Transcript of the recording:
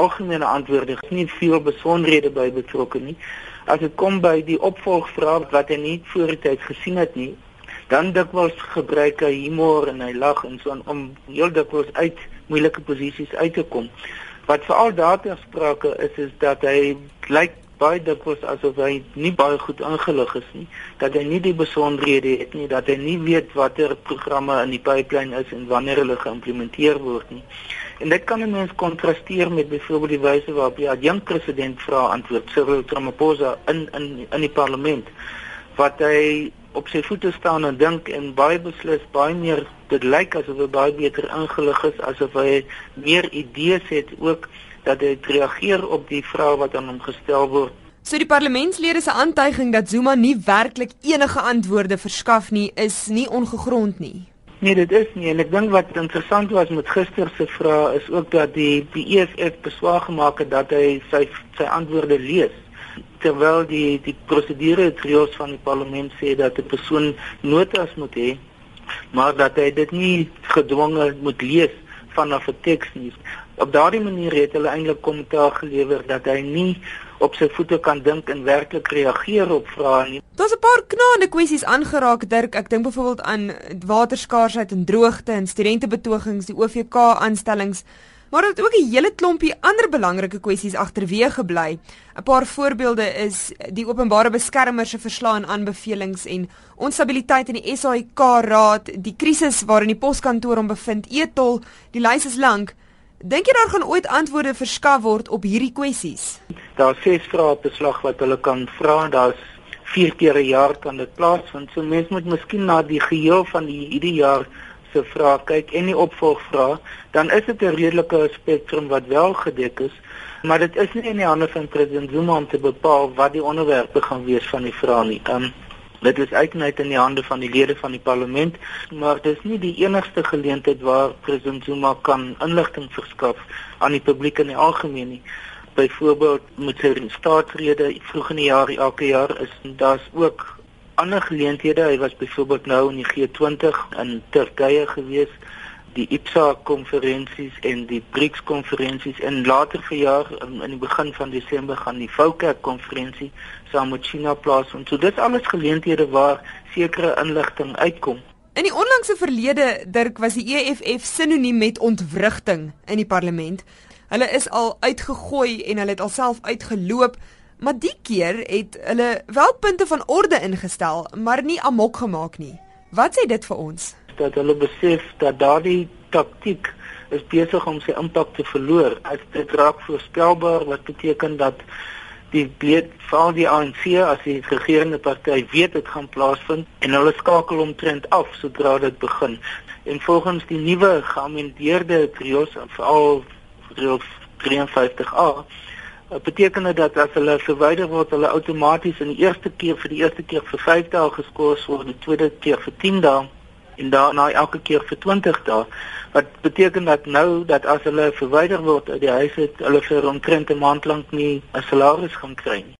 algemene antwoorde, nie veel besonderhede by betrokke nie. As dit kom by die opvolgvrae wat hy nie voortyds gesien het nie, dan dikwels gebruik hy humor en hy lag en so om heel dikwels uit moeilike posisies uit te kom. Wat veral daartoe sprake is is dat hy lyk baie dikwels asof hy nie baie goed ingelig is nie, dat hy nie die besonderhede het nie, dat hy nie weet watter programme in die pipeline is en wanneer hulle geïmplementeer word nie. En dit kan 'n mens kontrasteer met byvoorbeeld die wyse waarop die adjunkt president vra antwoord Cyril Ramaphosa in in in die parlement wat hy op sy voete staan en dink en baie beslis baie meer dit lyk asof hy baie beter ingelig is asof hy meer idees het ook dat hy reageer op die vrae wat aan hom gestel word. So die parlementslede se aantuiging dat Zuma nie werklik enige antwoorde verskaf nie, is nie ongegrond nie. Nee, dit is nie. En ek dink wat interessant was met gister se vrae is ook dat die die EFF beswaar gemaak het dat hy sy sy antwoorde lees terwyl die die prosedure trios van die parlement sê dat 'n persoon notas moet hê maar dat hy dit nie gedwonge moet lees vanaf 'n teks nie op daardie manier het hulle eintlik kommentaar gelewer dat hy nie op sy voete kan dink en werklik reageer op vrae nie. Daar's 'n paar knaande kwessies aangeraak Dirk. Ek dink byvoorbeeld aan waterskaarsheid en droogte en studentebetogings, die OVK aanstellings, maar dit ook 'n hele klompie ander belangrike kwessies agterweë gebly. 'n Paar voorbeelde is die openbare beskermer se verslae en aanbevelings en onstabiliteit in die SAIK raad, die krisis waarin die poskantoor hom bevind, etol, die lys is lank. Dink jy daar gaan ooit antwoorde verskaf word op hierdie kwessies? Daar's ses vrae op beslag wat hulle kan vra. Daar's vier keer 'n jaar kan dit plaasvind. So mense moet miskien na die geheel van die hierdie jaar se vrae kyk en die opvolgvrae, dan is dit 'n redelike spektrum wat wel gedek is, maar dit is nie in die hande van president Zuma om te bepaal wat die onderwerpe gaan wees van die vrae nie. Um, Dit is uitnet in die hande van die lede van die parlement, maar dit is nie die enigste geleentheid waar president Zuma kan inligting verskaf aan die publiek in die algemeen nie. Byvoorbeeld met sy staatsrede vroeg in die jaar elke jaar is daar's ook ander geleenthede. Hy was byvoorbeeld nou in die G20 in Turkye gewees die IPSA konferensies en die BRICS konferensies en later verjaar in, die begin van Desember gaan die VOCAC konferensie saam met China plaasvind. So dit is alles geleenthede waar sekere inligting uitkom. In die onlangse verlede Dirk was die EFF sinoniem met ontwrigting in die parlement. Hulle is al uitgegooi en hulle het alself uitgeloop, maar die keer het hulle wel punte van orde ingestel, maar nie amok gemaak nie. Wat sê dit vir ons? dat hulle besef dat daardie taktik is besig om sy impak te verloor. As dit raak voorspelbaar wat beteken dat die breed van die ANC as die regerende party weet dit gaan plaasvind en hulle skakel omtrent af sodra dit begin. En volgens die nuwe geamendeerde trios veral trios 53A beteken dit dat as hulle verwyder word, hulle outomaties in die eerste keer vir die eerste keer vir 5 dae geskort word, die tweede keer vir 10 dae en daarna elke keer vir 20 dae. Wat beteken dat nou dat as hulle verwyder word uit die huis het hulle vir omtrent 'n maand lank nie 'n salaris gaan kry nie